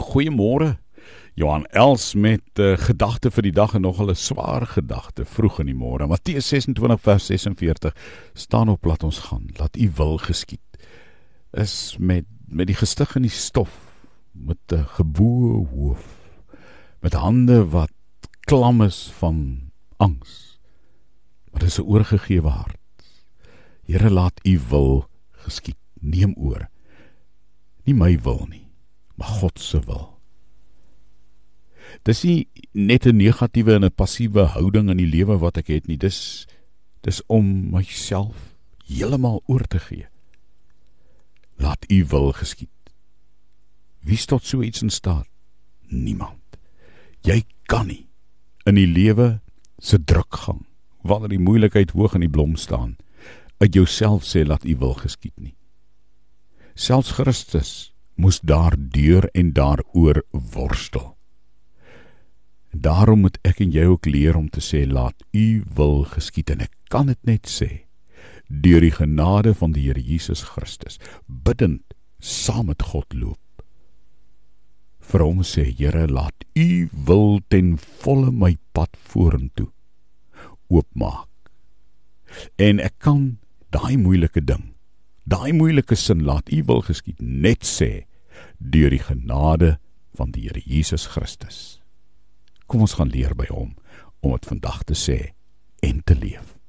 Goeiemôre. Johan Els met uh, gedagte vir die dag en nogal 'n swaar gedagte vroeg in die môre. Matteus 26 vers 46 staan op laat ons gaan. Laat U wil geskied. Is met met die gestig in die stof met 'n geboue hoof met hande wat klam is van angs. Maar dis 'n oorgegewe hart. Here laat U wil geskied. Neem oor. Nie my wil nie maar God se wil. Dis nie net 'n negatiewe en 'n passiewe houding in die lewe wat ek het nie. Dis dis om myself heeltemal oor te gee. Laat U wil geskied. Wie tot so iets in staat? Niemand. Jy kan nie in die lewe se drukgang wanneer die moeilikheid hoog in die blom staan uit jouself sê laat U wil geskied nie. Selfs Christus moes daar deur en daaroor worstel. Daarom moet ek en jy ook leer om te sê laat u wil geskied en ek kan dit net sê deur die genade van die Here Jesus Christus bidend saam met God loop. Vir hom sê Here laat u wil ten volle my pad vorentoe oopmaak. En ek kan daai moeilike ding daai moeilike sin laat u wil geskied net sê deur die genade van die Here Jesus Christus. Kom ons gaan leer by hom om dit vandag te sê en te leef.